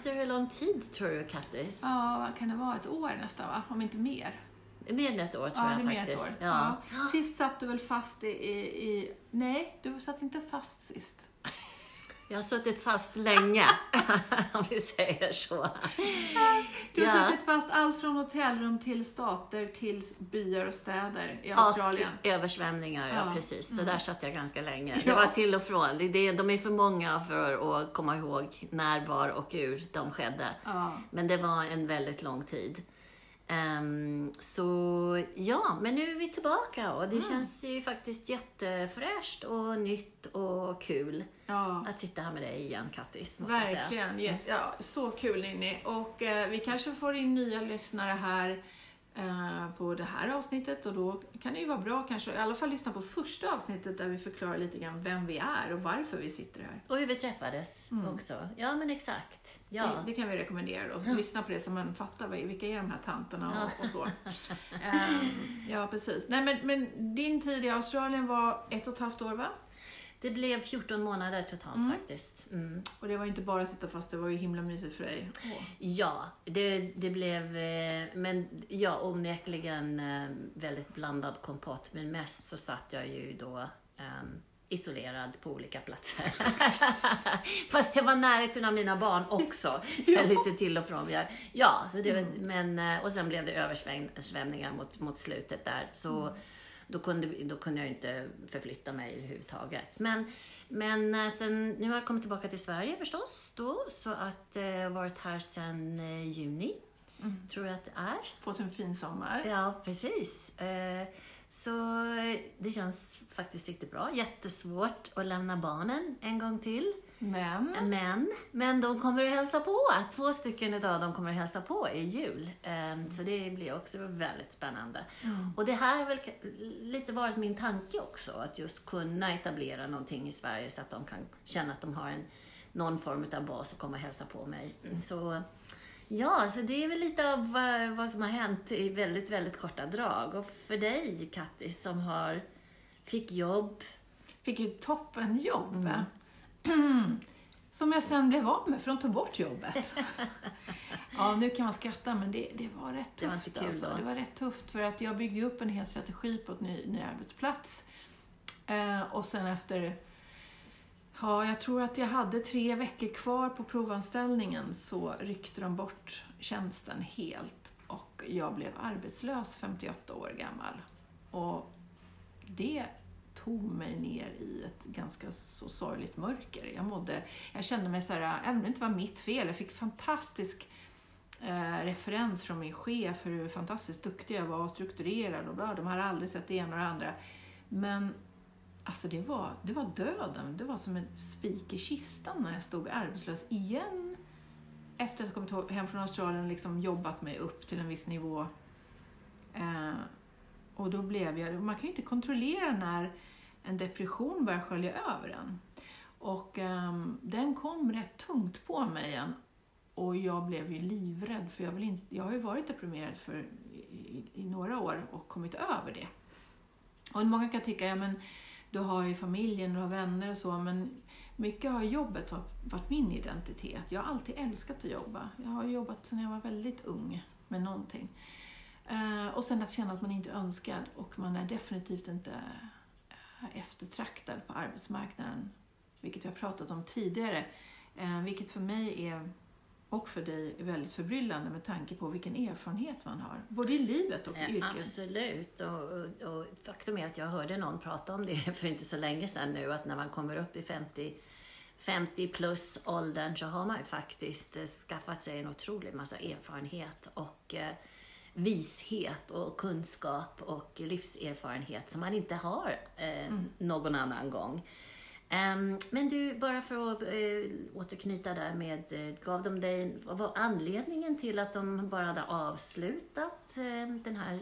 Efter hur lång tid tror du, Kattis? Ja, vad kan det vara? Ett år nästan, va? Om inte mer. Mer än ett år tror Ja, det är jag mer ett faktiskt. år. Ja. Ja. Sist satt du väl fast i, i, i... Nej, du satt inte fast sist. Jag har suttit fast länge, om vi säger så. Du har Ja. suttit fast allt från hotellrum till stater till byar och städer i Australien. Och översvämningar, ja, Ja. precis. Så där satt jag ganska länge. Det var till och från. De är för många för att komma ihåg när, var och hur de skedde. Ja. Men det var en väldigt lång tid. Ehm, så ja, men nu är vi tillbaka och det Mm. känns ju faktiskt jättefräscht och nytt och kul ja. att sitta här med dig igen, Kattis, måste jag säga. Verkligen. Jätte- Ja, så kul Ninni. Och eh, vi kanske får in nya lyssnare här eh, på det här avsnittet och då kan det ju vara bra kanske i alla fall lyssna på första avsnittet där vi förklarar lite grann vem vi är och varför vi sitter här. Och hur vi träffades också. Ja, men exakt. Ja. Det, det kan vi rekommendera då. Lyssna på det så man fattar vilka är de här tanterna och, och så. Ehm, ja, precis. Nej, men, men din tid i Australien var ett och ett halvt år va? Det blev 14 månader totalt faktiskt. Mm. Och det var inte bara att sitta fast, det var ju himla mysigt för dig. Åh. Ja, det, det blev, eh, men ja, onekligen eh, väldigt blandad kompott. Men mest så satt jag ju då ehm, isolerad på olika platser. Fast jag var närheten av mina barn också. Lite till och från. Jag- Ja, så det, var- men, eh, och sen blev det översvämningar mot, mot slutet där. Så då, kunde, då kunde jag inte förflytta mig överhuvudtaget. Men, men eh, sen, nu har jag kommit tillbaka till Sverige förstås. Då, så att eh, har varit här sedan eh, juni, tror jag att det är. Fått en fin sommar. Ja, precis. Eh, Så det känns faktiskt riktigt bra. Jättesvårt att lämna barnen en gång till. Men, Men, men de kommer att hälsa på. Två stycken av dem kommer att hälsa på i jul. Eh, Så det blir också väldigt spännande. Och det här har väl lite varit min tanke också. Att just kunna etablera någonting i Sverige så att de kan känna att de har en, någon form av bas och komma och hälsa på mig. Så Ja, så det är väl lite av vad, vad som har hänt i väldigt, väldigt korta drag. Och för dig, Kattis, som har, fick jobb. fick ju toppenjobb. Mm. Som jag sen blev av med, för de tog bort jobbet. ja, nu kan man skratta, men det, det var rätt Det var tufft. inte kul alltså. Det var rätt tufft, för att jag byggde upp en hel strategi på ett ny, ny arbetsplats. Eh, och sen efter, ja, jag tror att jag hade tre veckor kvar på provanställningen så ryckte de bort tjänsten helt och jag blev arbetslös 58 år gammal. Och det tog mig ner i ett ganska så sorgligt mörker. Jag mådde, jag kände mig så här, även om det inte var mitt fel, jag fick fantastisk eh, referens från min chef hur fantastiskt duktig jag var och strukturerad och bla, de hade aldrig sett det ena och det andra. Men alltså det var, det var döden, det var som en spik i kistan när jag stod arbetslös igen efter att ha kommit hem från Australien och liksom jobbat mig upp till en viss nivå. Eh, och då blev jag, man kan ju inte kontrollera när en depression börjar skölja över en. Och um, den kom rätt tungt på mig igen. Och jag blev ju livrädd, för jag, vill inte, jag har ju varit deprimerad för i, i, några år och kommit över det. Och många kan tycka, ja men du har ju familjen, du har vänner och så, men mycket har jobbet varit, min identitet. Jag har alltid älskat att jobba. Jag har jobbat sedan jag var väldigt ung med någonting. Uh, och sen att känna att man inte är önskad och man är definitivt inte eftertraktad på arbetsmarknaden. Vilket vi har pratat om tidigare. Eh, vilket för mig är, och för dig är väldigt förbryllande med tanke på vilken erfarenhet man har. Både i livet och i Eh, yrket. Absolut. Och, och, och faktum är att jag hörde någon prata om det för inte så länge sedan nu, att när man kommer upp i 50 50 plus åldern så har man ju faktiskt eh, skaffat sig en otrolig massa erfarenhet och vishet och kunskap och livserfarenhet som man inte har eh, någon annan gång. Ehm, men du, bara för att eh, återknyta där med, eh, gav de dig, vad var anledningen till att de bara hade avslutat eh, den här,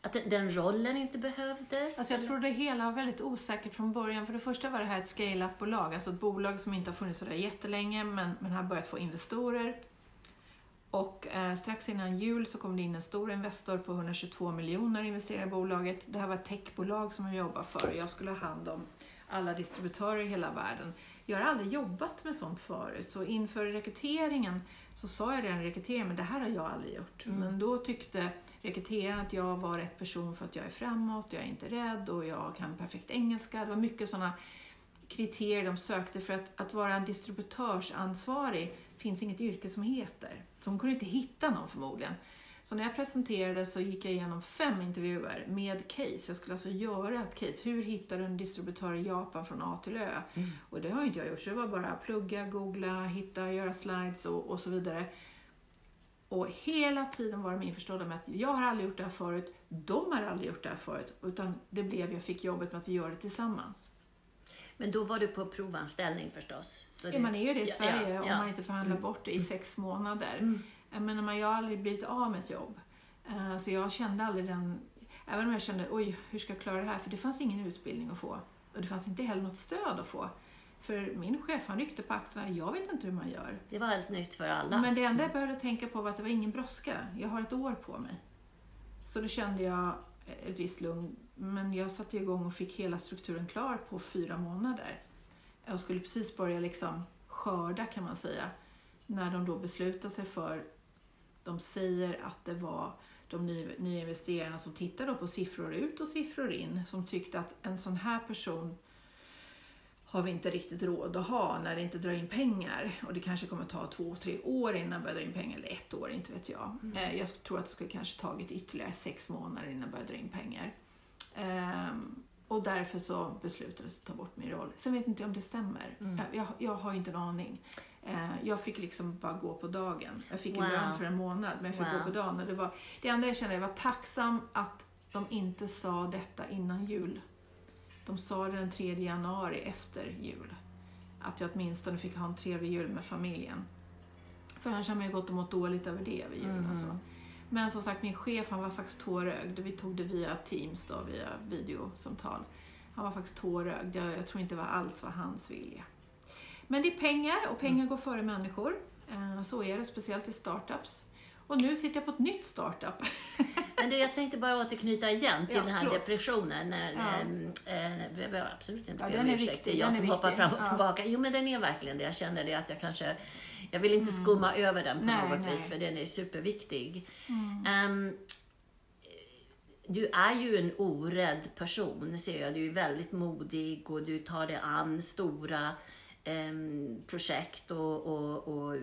att den, den rollen inte behövdes? Alltså jag tror det hela var väldigt osäkert från början. För det första var det här ett scale-up-bolag, alltså ett bolag som inte har funnits sådär jättelänge men, men har börjat få investorer. Och eh, strax innan jul så kom det in en stor investor på 122 miljoner investerare i bolaget. Det här var ett techbolag som jag jobbade för och jag skulle ha hand om alla distributörer i hela världen. Jag har aldrig jobbat med sånt förut, så inför rekryteringen så sa jag redan rekryteringen, men det här har jag aldrig gjort. Mm. Men då tyckte rekryteraren att jag var rätt person för att jag är framåt, jag är inte rädd och jag kan perfekt engelska. Det var mycket sådana kriterier de sökte för att, att vara en distributörsansvarig finns inget yrke som heter. Så hon kunde inte hitta någon förmodligen. Så när jag presenterade så gick jag igenom fem intervjuer med case. Jag skulle alltså göra ett case. Hur hittar du en distributör i Japan från A till Ö? Mm. Och det har inte jag gjort, så det var bara plugga, googla, hitta, göra slides och, och så vidare. Och hela tiden var de införstådda med att jag har aldrig gjort det här förut, de har aldrig gjort det här förut, utan det blev, jag fick jobbet med att vi gör det tillsammans. Men då var du på provanställning förstås? Så Ja, man är ju det i Sverige ja, om ja. man inte förhandlar Mm. bort det i sex månader. Mm. Jag menar, man- jag har aldrig blivit av med ett jobb. Eh, Så jag kände aldrig den, även om jag kände oj, hur ska jag klara det här? För det fanns ingen utbildning att få. Och det fanns inte heller något stöd att få. För min chef han ryckte på axlarna, jag vet inte hur man gör. Det var helt nytt för alla. Men det enda jag behövde tänka på var att det var ingen brådska. Jag har ett år på mig. Så då kände jag Eh, ett visst lugn. Men jag satte igång och fick hela strukturen klar på fyra månader. Jag skulle precis börja liksom skörda kan man säga. När de då beslutar sig för, de säger att det var de nya, investerarna som tittade på siffror ut och siffror in som tyckte att en sån här person har vi inte riktigt råd att ha när det inte drar in pengar. Och det kanske kommer ta två, tre år innan det börjar dra in pengar, eller ett år, inte vet jag. Eh, Jag tror att det skulle kanske tagit ytterligare sex månader innan det börjar dra in pengar. Ehm, och därför så beslutades att ta bort min roll. Sen vet inte jag om det stämmer. Mm. Jag, jag, har ju inte en aning. Eh, jag fick liksom bara gå på dagen. Jag fick Wow. en lön för en månad, men jag fick Wow. gå på dagen. Och det, var, det enda jag kände, jag var tacksam att de inte sa detta innan jul. De sa det den 3 januari efter jul. Att jag åtminstone fick ha en trevlig jul med familjen. För annars har man ju gått och mått dåligt över det över julen. Mhm. och så. Men som sagt, min chef han var faktiskt tårögd. Vi tog det via Teams, då, via videosamtal. Han var faktiskt tårögd. Jag, jag tror inte det var alls var hans vilja. Men det är pengar och pengar går före människor. Eh, Så är det, speciellt i startups. Och nu sitter jag på ett nytt startup. Men du, jag tänkte bara återknyta igen till Ja, den här förlåt. depressionen. När, Ja. ehm, eh, jag behöver absolut inte Ja, be om ursäkt. viktig, Det är jag den är som hoppar viktig. fram och tillbaka. Jo, men den är verkligen det. Jag känner det att jag kanske... Jag vill inte skumma över den på Nej, något nej. vis, för den är superviktig. Mm. Ehm, du är ju en orädd person, ser jag. Du är väldigt modig och du tar dig an stora projekt och, och, och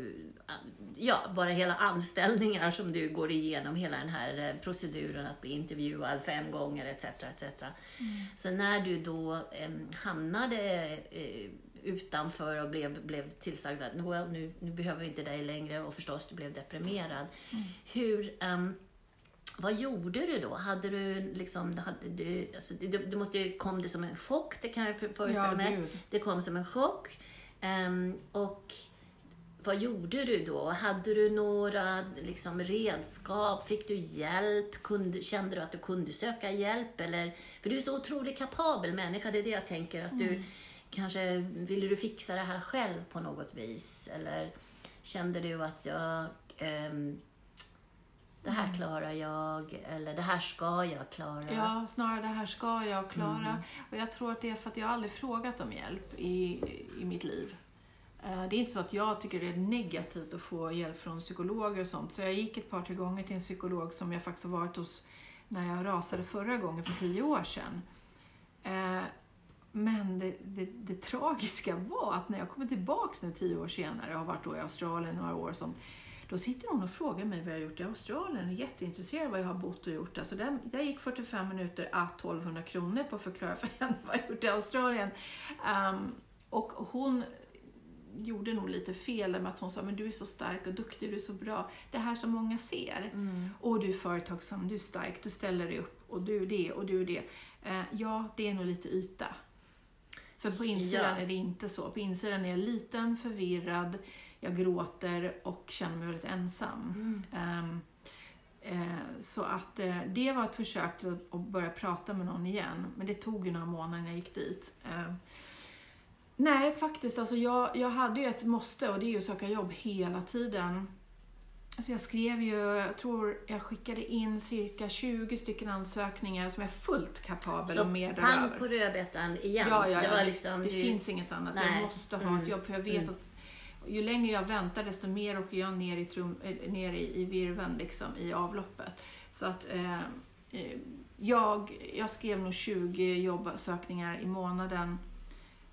ja, bara hela anställningar som du går igenom, hela den här eh, proceduren att bli intervjuad fem gånger etc. etc. Så när du då em, hamnade eh, utanför och blev, blev tillsagd att "Noel, nu, nu behöver vi inte dig längre och förstås du blev deprimerad. Hur, ehm, vad gjorde du då? Hade du liksom, hade du, alltså, det, det måste kom det som en chock, det kan jag för- föreställa Ja, mig. gud. Det kom som en chock. Ehm, och vad gjorde du då? Hade du några liksom, redskap? Fick du hjälp? Kunde, kände du att du kunde söka hjälp? Eller, för du är så otroligt kapabel människa, det är det jag tänker. Att du Kanske ville du fixa det här själv på något vis? Eller kände du att jag ehm, det här klarar jag, eller det här ska jag klara. Ja, snarare det här ska jag klara. Mm. Och jag tror att det är för att jag aldrig frågat om hjälp i, i mitt liv. Eh, Det är inte så att jag tycker det är negativt att få hjälp från psykologer och sånt. Så jag gick ett par, tre gånger till en psykolog som jag faktiskt har varit hos när jag rasade förra gången för tio år sedan. Eh, Men det, det, det tragiska var att när jag kommer tillbaks nu tio år senare och har varit då i Australien några år och sånt, då sitter hon och frågar mig vad jag har gjort i Australien och är jätteintresserad av vad jag har bott och gjort. Alltså där, där gick 45 minuter à 1200 kronor på att förklara för henne vad jag har gjort i Australien. Ehm, och hon gjorde nog lite fel med att hon sa men du är så stark och duktig, du är så bra. Det här som många ser. Mm. Och du är företagsam, du är stark, du ställer dig upp och du är det och du är det. Eh, ja, det är nog lite yta. För på insidan Ja. är det inte så. På insidan är jag liten, förvirrad, jag gråter och känner mig väldigt ensam. Mm. Ehm, eh, så att eh, det var ett försök till att, att börja prata med någon igen. Men det tog ju några månader innan jag gick dit. Ehm, nej, faktiskt. Alltså jag, jag hade ju ett måste och det är ju att söka jobb hela tiden. Alltså jag skrev ju, jag tror jag skickade in cirka 20 stycken ansökningar som jag är fullt kapabel Så och mer pang däröver. på rödbetan igen. Ja, ja, det ja. var det, liksom, det du- finns inget annat. Nej. Jag måste ha Mm. ett jobb för jag vet Mm. att ju längre jag väntar desto mer åker jag ner i, trum, eh, ner i, i virveln, liksom, i avloppet. Så att eh, eh jag, jag skrev nog 20 jobbsökningar i månaden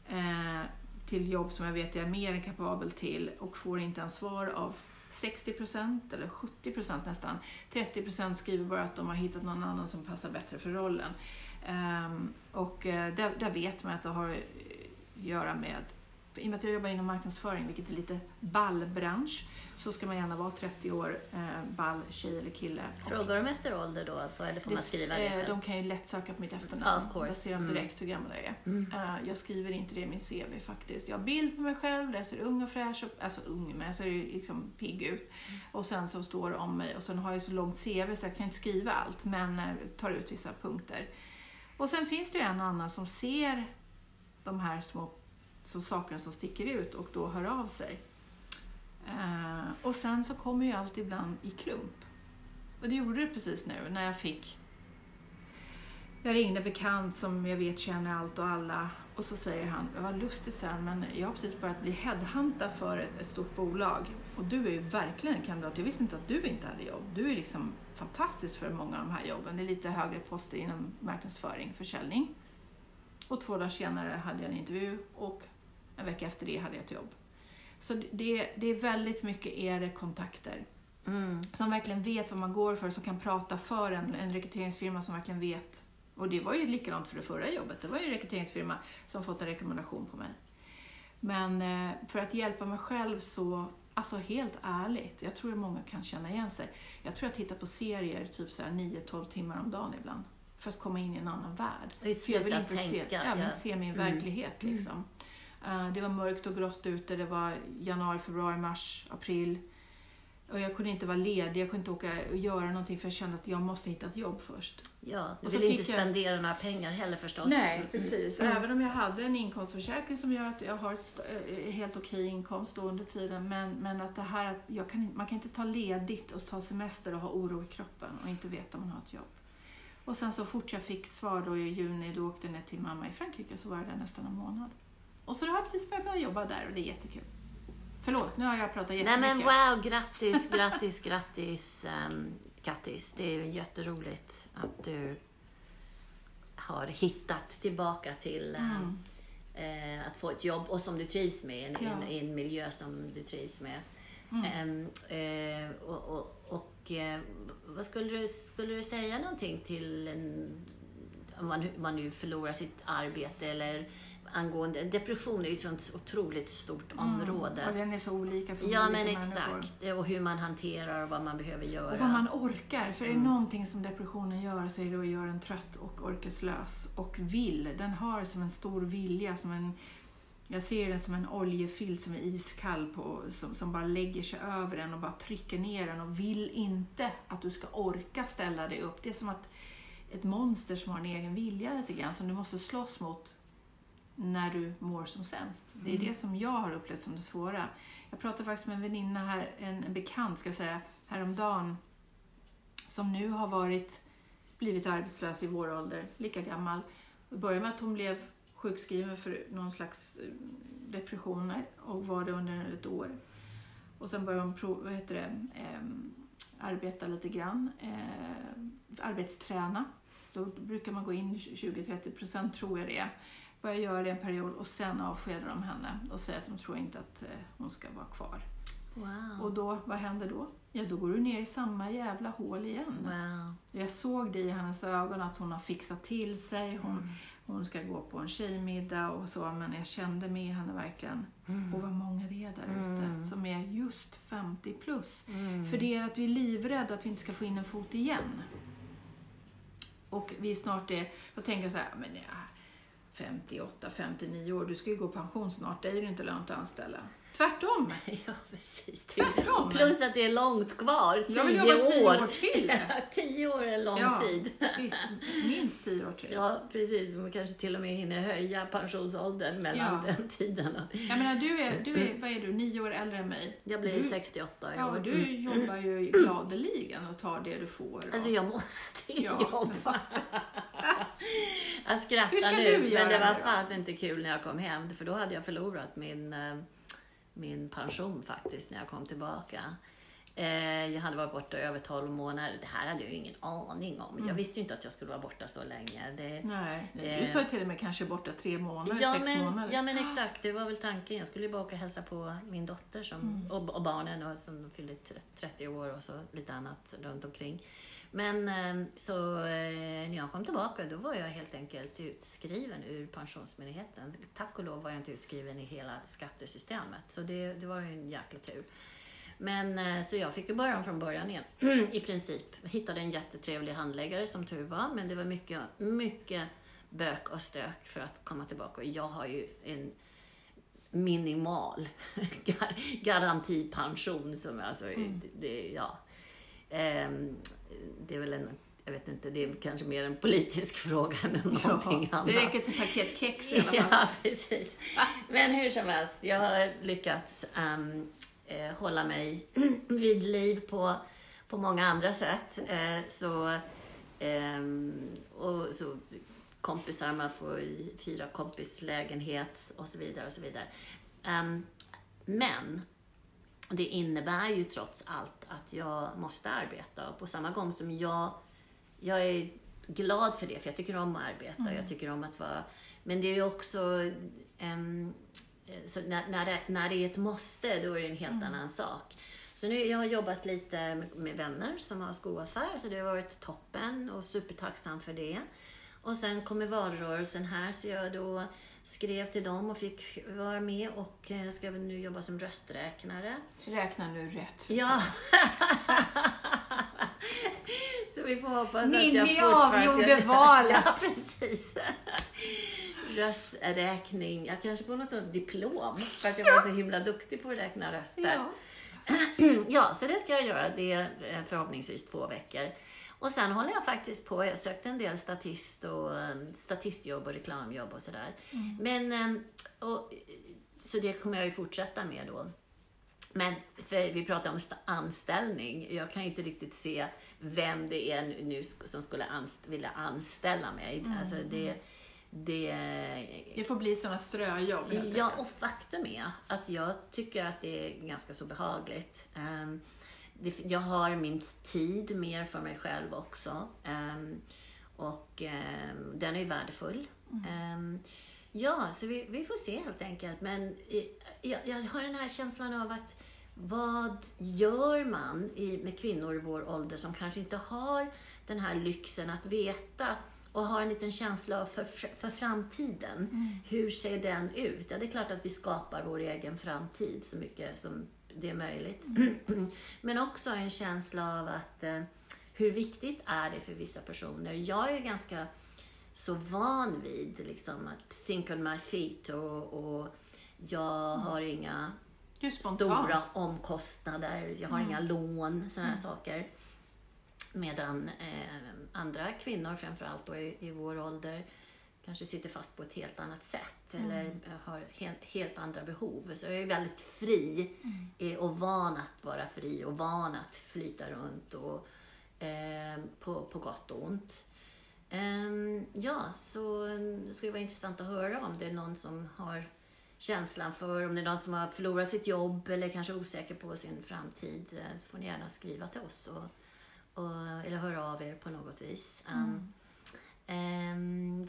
eh, till jobb som jag vet jag är mer än kapabel till och får inte ens svar av 60 procent eller 70 procent nästan. 30 procent skriver bara att de har hittat någon annan som passar bättre för rollen. Eh, och eh, där, där vet man att det har att göra med i och med att jag jobbar inom marknadsföring, vilket är lite ballbransch, så ska man gärna vara 30 år, eh, ball, tjej eller kille. Frågar de efter ålder då, alltså, eller får man skriva det eh, själv? De kan ju lätt söka på mitt efternamn. Där ser de Mm. direkt hur gammal jag är. Mm. Eh, jag skriver inte det i min CV faktiskt. Jag har bild på mig själv, där jag ser ung och fräsch upp, alltså ung, men jag ser liksom pigg ut. Och sen så står det om mig och sen har jag så långt CV så jag kan inte skriva allt, men eh, tar ut vissa punkter. Och sen finns det ju en och annan som ser de här små som sakerna som sticker ut och då hör av sig. Eh, och sen så kommer ju allt ibland i klump. Och det gjorde det precis nu när jag fick jag ringde bekant som jag vet känner allt och alla och så säger han, det var lustigt sen, men jag har precis börjat bli headhuntad för ett, ett stort bolag och du är ju verkligen en kandidat. Jag visste inte att du inte hade jobb. Du är liksom fantastisk för många av de här jobben. Det är lite högre poster inom marknadsföring, försäljning. Och två dagar senare hade jag en intervju och en vecka efter det hade jag ett jobb. Så det, det är väldigt mycket är kontakter Mm. som verkligen vet vad man går för, som kan prata för en, en rekryteringsfirma som verkligen vet. Och det var ju likadant för det förra jobbet. Det var ju en rekryteringsfirma som fått en rekommendation på mig. Men eh, för att hjälpa mig själv så, alltså helt ärligt, jag tror att många kan känna igen sig. Jag tror jag tittar på serier typ så här 9-12 timmar om dagen ibland. För att komma in i en annan värld. Och För jag vill inte se, tänka. jag vill ja. se min Mm. verklighet liksom. Eh, det var mörkt och grått ute, det var januari, februari, mars, april. Och jag kunde inte vara ledig, jag kunde inte åka och göra någonting för jag kände att jag måste hitta ett jobb först. Ja, du Och så vill inte jag- spendera några pengar heller förstås. Nej, precis. Mm. Även om jag hade en inkomstförsäkring som gör att jag har ett eh, helt okej inkomst då under tiden. Men, men att det här att jag kan, man kan inte ta ledigt och ta semester och ha oro i kroppen och inte veta om man har ett jobb. Och sen så fort jag fick svar då i juni, då åkte jag ner till mamma i Frankrike så var jag där nästan en månad. Och så har jag precis börjat jobba där och det är jättekul. Förlåt, nu har jag pratat Nej jättemycket. men wow, grattis, grattis, grattis um, Kattis. Det är jätteroligt att du har hittat tillbaka till ehm, Mm. eh, att få ett jobb och som du trivs med, i en, Ja. en, en miljö som du trivs med. Mm. Ehm, eh, och och, och eh, vad skulle du, skulle du säga någonting till en, om man, man nu förlorar sitt arbete eller angående, depression är ju ett sånt otroligt stort område. Mm. Och den är så olika för Ja, olika men människor. exakt. Och hur man hanterar och vad man behöver göra. Och vad man orkar. För är det Mm. någonting som depressionen gör så är det att göra en trött och orkeslös. Och vill. Den har som en stor vilja. Som en, jag ser den som en oljefilt som är iskall på, som, som bara lägger sig över den och bara trycker ner den och vill inte att du ska orka ställa dig upp. Det är som att ett monster som har en egen vilja lite grann som du måste slåss mot när du mår som sämst. Det är Mm. det som jag har upplevt som det svåra. Jag pratade faktiskt med en väninna här, en, en bekant ska jag säga, häromdagen som nu har varit, blivit arbetslös i vår ålder, lika gammal. Det började med att hon blev sjukskriven för någon slags eh, depressioner och var det under ett år. Och sen började hon prov, vad heter det, ehm, arbeta lite grann, eh, arbetsträna. Då brukar man gå in 20-30 procent tror jag det är. Börja göra det en period och sen avskedar de henne och säger att de tror inte att eh, hon ska vara kvar. Wow. Och då, vad händer då? Ja, då går du ner i samma jävla hål igen. wow. Jag såg det i hennes ögon att hon har fixat till sig, hon, Mm. hon ska gå på en tjejmiddag och så, men jag kände med henne verkligen. Mm. Och vad många det är där Mm. ute som är just 50 plus. Mm. För det är att vi är livrädda att vi inte ska få in en fot igen. Och vi är snart det, då tänker jag så här, men ja, 58, 59 år. Du ska ju gå pension snart. Dig är det inte lönt att anställa. Tvärtom. Ja, precis. Tvärtom. Plus att det är långt kvar. Jag vill Tio jobba tio år. år till. tio år är en lång Ja. tid. Visst, minst tio år till. Ja, precis. Man kanske till och med hinner höja pensionsåldern mellan Ja. den tiden. Jag menar, du är, du är, vad är du, nio år äldre än mig. Jag blir du, 68 i Ja, år. och du Mm. jobbar ju gladeligen och tar det du får. och- Alltså jag måste ju Ja. jobba. jag skrattar nu, men det var fast inte kul när jag kom hem. För då hade jag förlorat min, eh, min pension faktiskt när jag kom tillbaka. Eh, Jag hade varit borta över 12 månader. Det här hade jag ju ingen aning om. Mm. Jag visste ju inte att jag skulle vara borta så länge. Det, Nej, du Eh. sa ju till och med kanske borta tre månader, Ja sex men, månader. ja men exakt, det var väl tanken. Jag skulle ju bara åka och hälsa på min dotter som, Mm. och, och barnen och som fyllde tre- 30 år och så lite annat runt omkring. Men eh, så eh, när jag kom tillbaka då var jag helt enkelt utskriven ur Pensionsmyndigheten. Tack och lov var jag inte utskriven i hela skattesystemet. Så det, det var ju en jäkla tur. Men eh, så jag fick ju börja om från början igen, i princip. Hittade en jättetrevlig handläggare som tur var, men det var mycket, mycket bök och stök för att komma tillbaka. Och jag har ju en minimal gar- garantipension som alltså, Mm. det, ja. Ehm, det är väl en, jag vet inte, det är kanske mer en politisk fråga än någonting ja, annat. det räcker till paket kex i alla fall. Ja, precis. Men hur som helst, jag har lyckats ehm, eh, hålla mig vid liv på, på många andra sätt. Eh, så, ehm, och så kompisar, man får fira kompislägenhet och så vidare. och så vidare. Ehm, men det innebär ju trots allt att jag måste arbeta och på samma gång som jag, jag är glad för det, för jag tycker om att arbeta. Jag tycker om att vara... Men det är ju också... så när, när, det, när det är ett måste, då är det en helt annan sak. Så nu jag har jobbat lite med, med vänner som har skoaffär, så det har varit toppen och supertacksam för det. Och sen kommer valrörelsen här, så jag då skrev till dem och fick vara med och eh, ska väl nu jobba som rösträknare. Räkna nu rätt. Ja. Så vi får hoppas att Ninni jag fortfarande... avgjorde valet. Ja, precis. Rösträkning. Jag kanske får något diplom för att jag var så himla duktig på att räkna röster. Ja. Ja, så det ska jag göra. Det är eh, förhoppningsvis två veckor. Och sen håller jag faktiskt på, jag sökte en del statist och, eh, statistjobb och reklamjobb och sådär. Men, eh, och, så det kommer jag ju fortsätta med då. Men vi pratar om anställning. Jag kan inte riktigt se vem det är nu- som skulle anst- vilja anställa mig. Alltså det, det, Det får bli sådana ströjobb. Ja, och faktum är att jag tycker att det är ganska så behagligt. Det, jag har min tid mer för mig själv också. Ehm, och ehm, den är ju värdefull. Ehm, ja, så vi, vi får se helt enkelt. Men jag, jag har den här känslan av att vad gör man i, med kvinnor i vår ålder som kanske inte har den här lyxen att veta och har en liten känsla av för, för framtiden. Hur ser den ut? Ja, det är klart att vi skapar vår egen framtid så mycket som det är möjligt. Men också en känsla av att eh, hur viktigt är det för vissa personer? Jag är ju ganska så van vid liksom, att think on my feet och, och jag har inga stora omkostnader, jag har inga lån, sådana här saker. Medan eh, andra kvinnor, framförallt då i, i vår ålder, kanske sitter fast på ett helt annat sätt eller eh, har helt, andra behov. Så jag är väldigt fri eh, och van att vara fri och van att flyta runt och, eh, på, på gott och ont. Ehm, ja, så eh, det skulle vara intressant att höra om det är någon som har känslan för, om det är någon som har förlorat sitt jobb eller kanske osäker på sin framtid, så får ni gärna skriva till oss och, och, eller höra av er på något vis. Um, ehm,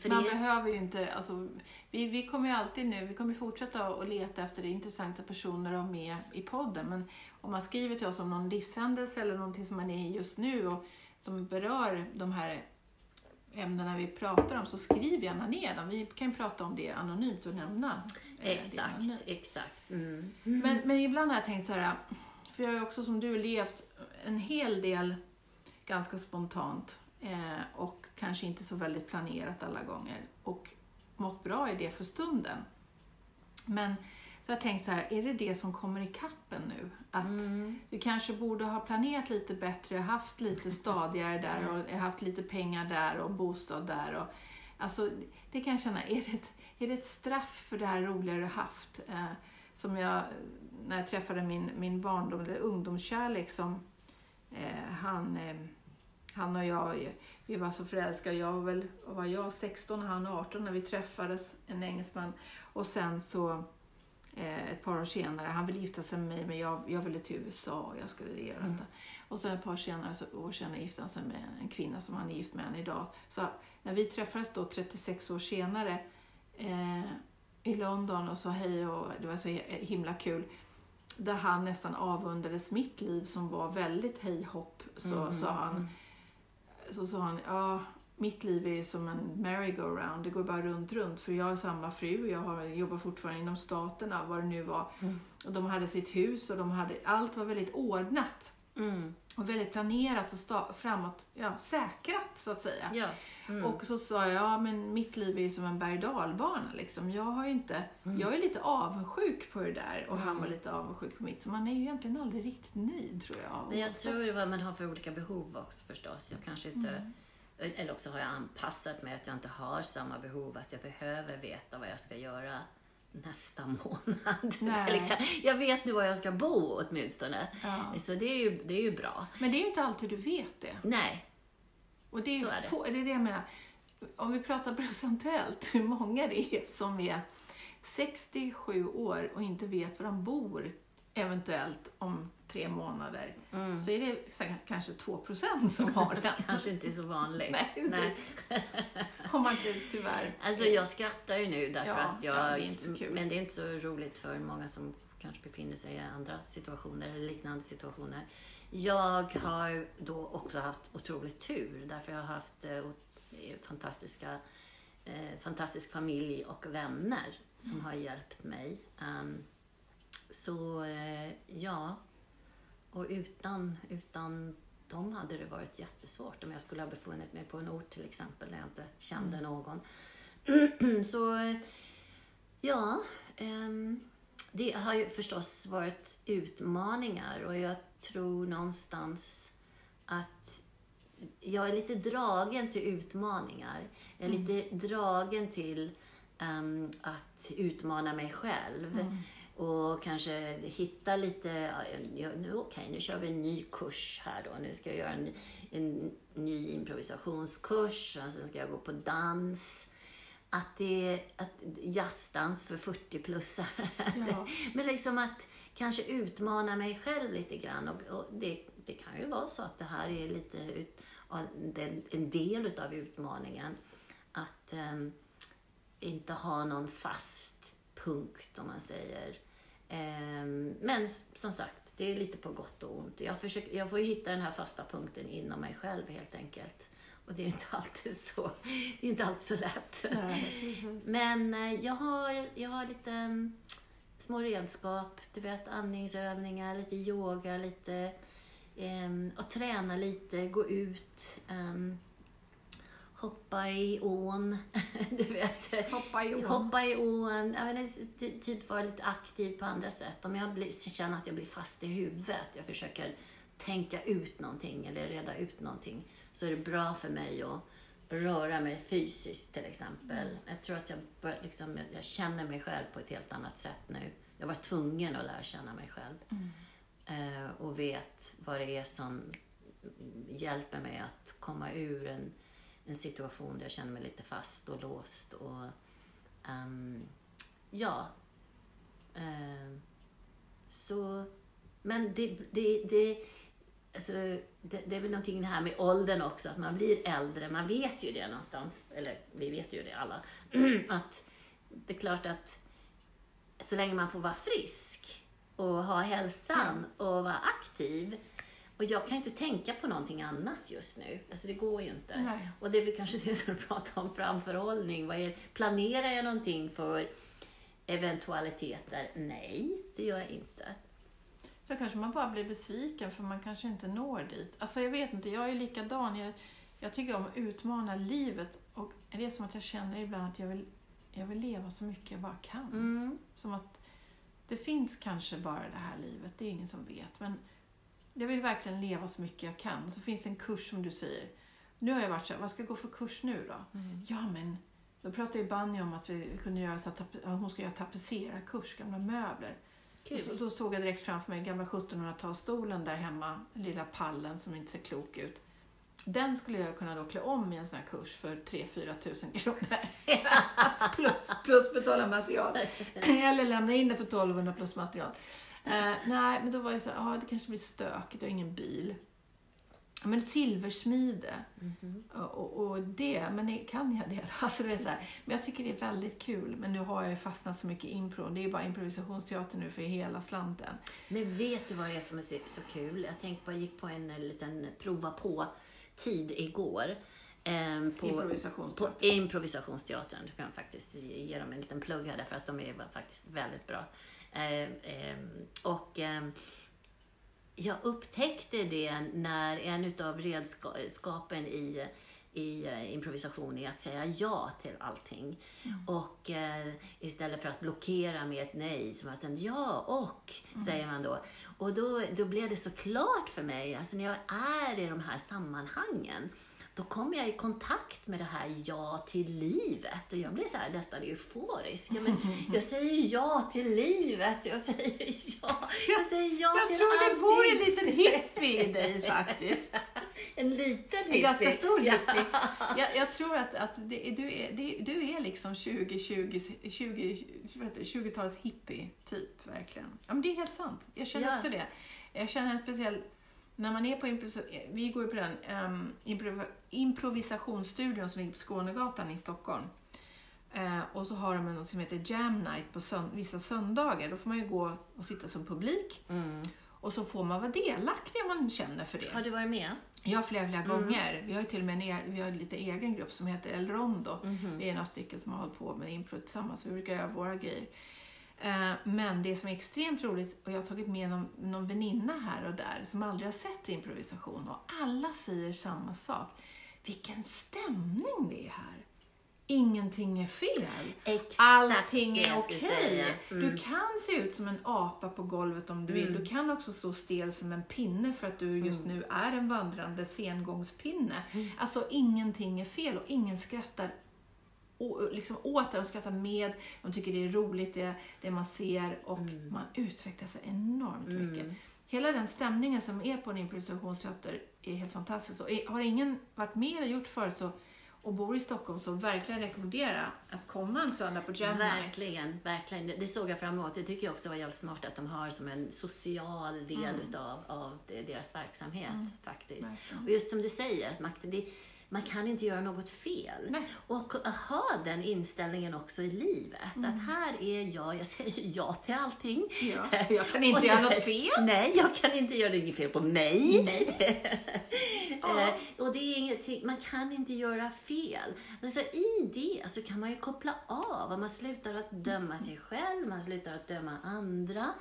för Man det, behöver ju inte, alltså, vi, vi kommer ju alltid nu, vi kommer fortsätta att leta efter intressanta personer att ha med i podden. Men om man skriver till oss om någon livshändelse eller någonting som man är i just nu och som berör de här ämnena vi pratar om, så skriv gärna ner dem. Vi kan ju prata om det anonymt och nämna eh, exakt, anonymt. exakt. Mm. Men, men ibland har jag tänkt så här, för jag har ju också som du levt en hel del ganska spontant eh, och kanske inte så väldigt planerat alla gånger. Och mått bra i det för stunden. Men så jag tänkt så här, är det det som kommer i kappen nu? Att Mm. du kanske borde ha planerat lite bättre, haft lite stadigare där och haft lite pengar där och bostad där. Och, alltså, det kan jag känna, är det ett, är det ett straff för det här roliga du haft? Eh, som jag, när jag träffade min, min barndom, eller ungdomskärlek som eh, han, eh, han och jag, vi var så förälskade. Jag var väl, var jag, 16 och han 18 när vi träffades, en engelsman. Och sen så eh, ett par år senare, han ville gifta sig med mig men jag, jag ville till USA och jag skulle göra Mm. Och sen ett par senare, så, år senare gifte han sig med en kvinna som han är gift med än idag. Så när vi träffades då 36 år senare eh, i London och sa hej och det var så himla kul. Där han nästan avundades mitt liv som var väldigt hej hopp. Så Mm. sa han, så sa han, ja mitt liv är som en merry-go-round. Det går bara runt, runt. För jag har samma fru, jag har, jobbar fortfarande inom staterna, vad det nu var. Mm. Och de hade sitt hus och de hade, allt var väldigt ordnat. Mm. Och väldigt planerat och framåt, ja, säkrat så att säga. Ja. Mm. Och så sa jag, ja men mitt liv är ju som en berg dalbana liksom. Jag har inte, Mm. jag är lite avundsjuk på det där och han Mm. var lite avundsjuk på mitt. Så man är ju egentligen aldrig riktigt nöjd tror jag. Men jag tror vad man har för olika behov också förstås. Jag kanske inte, Mm. eller också har jag anpassat mig att jag inte har samma behov, att jag behöver veta vad jag ska göra nästa månad. Exempel. jag vet nu var jag ska bo åtminstone. Ja. Så det är, ju, det är ju bra. Men det är ju inte alltid du vet det. Nej, Och det är, Så är det. Få, det är det jag menar. Om vi pratar procentuellt, hur många det är som är 67 år och inte vet var de bor eventuellt om tre månader. Mm. Så är det kanske 2 procent som har det det. kanske inte är så vanligt. Nej, Nej. Om man inte tyvärr... Alltså jag skrattar ju nu därför Ja, att jag... ja, det är inte så kul. Men det är inte så roligt för många som kanske befinner sig i andra situationer eller liknande situationer. Jag har då också haft otroligt tur därför jag har haft eh, eh, fantastiska, eh, fantastisk familj och vänner som har hjälpt mig. Så eh, ja, och utan, utan dem hade det varit jättesvårt om jag skulle ha befunnit mig på en ort till exempel där jag inte kände någon. Så ja, ehm, det har ju förstås varit utmaningar och jag tror någonstans att jag är lite dragen till utmaningar. Jag är lite dragen till ehm, att utmana mig själv. Mm. Och kanske hitta lite, ja, nu, okej nu kör vi en ny kurs här då. Nu ska jag göra en, en ny improvisationskurs och sen ska jag gå på dans. Att det är att jazzdans för 40-plussare. Ja. Men liksom att kanske utmana mig själv lite grann. Och, och det, det kan ju vara så att det här är lite ut, en del utav utmaningen. Att ehm, inte ha någon fast punkt om man säger. Ehm, men som sagt, det är lite på gott och ont. Jag, försöker, jag får hitta den här fasta punkten inom mig själv helt enkelt. Och det är inte alltid så, det är inte alltid så lätt. Nej. Men eh, jag har, jag har lite mm, små redskap, du vet andningsövningar, lite yoga, lite um, och träna lite, gå ut, ehm, hoppa i ån, du vet. Hoppa i ån. Hoppa i ån, menar, ty- typ vara lite aktiv på andra sätt. Om jag blir, känner att jag blir fast i huvudet, jag försöker tänka ut någonting eller reda ut någonting, så är det bra för mig att röra mig fysiskt till exempel. Jag tror att jag, bör, liksom, jag- jag känner mig själv på ett helt annat sätt nu. Jag var tvungen att lära känna mig själv. Eh, och vet vad det är som hjälper mig att komma ur en, en situation där jag känner mig lite fast och låst. Och, ehm, ja. Ehm, så, men det, det, det, alltså, det, det är väl någonting det här med åldern också, att man blir äldre. Man vet ju det någonstans, eller vi vet ju det alla, att det är klart att så länge man får vara frisk och ha hälsan och vara aktiv. Och jag kan inte tänka på någonting annat just nu. Alltså det går ju inte. Nej. Och det är väl kanske det som du pratar om, framförhållning. Vad är, planerar jag någonting för eventualiteter? Nej, det gör jag inte. Så kanske man bara blir besviken för man kanske inte når dit. Alltså jag vet inte, jag är likadan. Jag, jag tycker om att utmana livet och det är som att jag känner ibland att jag vill, jag vill leva så mycket jag bara kan. Mm. Som att det finns kanske bara det här livet, det är ingen som vet. Men jag vill verkligen leva så mycket jag kan. Så finns det en kurs som du säger. Nu har jag varit så här, vad ska jag gå för kurs nu då? Mm. Ja men, då pratade ju Banjo om att vi kunde göra så att hon ska göra tapetserarkurs, gamla möbler. Och så, Kul. då såg jag direkt framför mig gamla 1700-talsstolen där hemma, den lilla pallen som inte ser klok ut. Den skulle jag kunna då klä om i en sån här kurs för 3-4 tusen kronor. plus, plus betala material. Eller lämna in det för 1200 plus material. Eh, nej, men då var jag så här, ja det kanske blir stökigt, jag har ingen bil. Men silversmide Mhm. och, och, och det, men det- kan jag det? Alltså det är så här, men jag tycker det är väldigt kul. Men nu har jag ju fastnat så mycket impro. Det är ju bara improvisationsteater nu för hela slanten. Men vet du vad det är som är så, så kul? Jag tänkte på, jag gick på en eh, liten prova på-tid igår. ehm, på, Improvisationsteater. På improvisationsteatern. Du kan faktiskt ge dem en liten plugg här därför att de är faktiskt väldigt bra. Ehm, ehm, och ehm, jag upptäckte det när en utav redskapen i, i eh, improvisation är att säga ja till allting. Och eh, istället för att blockera med ett nej, som att en ja och, säger man då. Och då, då blev det så klart för mig, alltså när jag är i de här sammanhangen, då kommer jag i kontakt med det här ja till livet och jag blir så här nästan euforisk. Ja, men jag säger ja till livet, jag säger ja, jag säger ja Jag till tror det allting. bor en liten hippie i dig faktiskt. En liten En ganska hippie. stor hippie. Jag, jag tror att, att det, du, är, det, du är liksom 20, 20, 20, vad heter det, 20-talets hippie, typ. Verkligen. Ja, men det är helt sant. Jag känner Ja. också det. Jag känner en speciell... När man är på improvisa, vi går ju på den um, improv, improvisationsstudion som ligger på Skånegatan i Stockholm. Eh, och så har de en som heter Jam Night på sönd- vissa söndagar. Då får man ju gå och sitta som publik. Mm. Och så får man vara delaktig om man känner för det. Har du varit med? Ja, flera, flera Mm. gånger. Vi har ju till och med en, e- vi har en lite egen grupp som heter El Rondo. Mhm. Vi är några stycken som har hållit på med impro tillsammans. Vi brukar göra våra grejer. Eh, Men det som är extremt roligt, och jag har tagit med någon, någon väninna här och där som aldrig har sett improvisation och alla säger samma sak. Vilken stämning det är här! Ingenting är fel. Exakt Allting är okej. säga. Mm. Du kan se ut som en apa på golvet om du vill. Mm. Du kan också stå stel som en pinne för att du just Mm. nu är en vandrande sengångspinne. Alltså ingenting är fel och ingen skrattar liksom åt det. De skrattar med, de tycker det är roligt det, det man ser och Mm. man utvecklar sig enormt mycket. Mm. Hela den stämningen som är på en improvisationsteater är helt fantastisk. Och har ingen varit med eller gjort förut så, och bor i Stockholm så verkligen rekommendera att komma en söndag på Jam. Verkligen, verkligen. Det såg jag fram emot. Det tycker jag också var jävligt smart att de har som en social del Mm. utav av deras verksamhet Mm. faktiskt. Verkligen. Och just som du säger, att det, man kan inte göra något fel. Nej. Och ha den inställningen också i livet. Att här är jag, jag säger ja till allting. Ja, jag kan inte göra något fel. Nej, jag kan inte göra något fel på mig. Ja. Eh, och det är ingenting, man kan inte göra fel. Alltså, I det så kan man ju koppla av och man slutar att döma sig själv, man slutar att döma andra.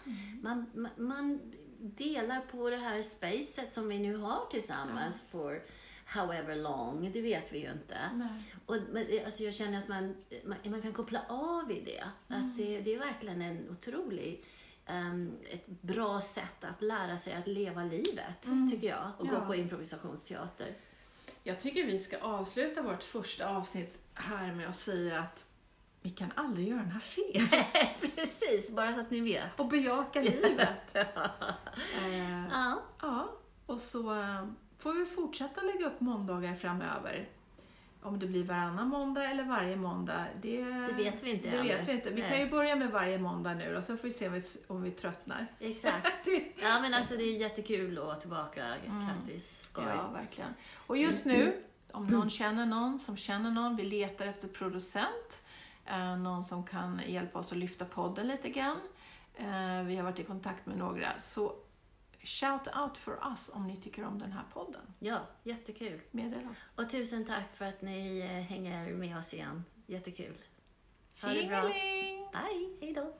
Man, man, man delar på det här spacet som vi nu har tillsammans för however long, det vet vi ju inte. Nej. Och, men, eh, alltså jag känner att man, man, man kan koppla av i det. Att det, det är verkligen en otrolig, ehm, ett bra sätt att lära sig att leva livet, tycker jag. Och Ja. gå på improvisationsteater. Jag tycker vi ska avsluta vårt första avsnitt här med att säga att vi kan aldrig göra några fel. Precis, bara så att ni vet. Och bejaka livet. Eh, Ja, ja, och så eh, får vi fortsätta lägga upp måndagar framöver. Om det blir varannan måndag eller varje måndag, det, det vet vi inte det vet vi inte. Vi kan ju börja med varje måndag nu och sen får vi se om vi, om vi tröttnar. Exakt. Ja, men alltså det är jättekul att vara tillbaka, Kattis. Skoj. Ja, verkligen. Och just nu, om någon känner någon som känner någon, vi letar efter producent, eh, någon som kan hjälpa oss att lyfta podden lite grann. Eh, vi har varit i kontakt med några, så shout out for us om ni tycker om den här podden. Ja, jättekul. Meddela oss. Och tusen tack för att ni eh, hänger med oss igen. Jättekul. Ha det bra. Bye, hejdå.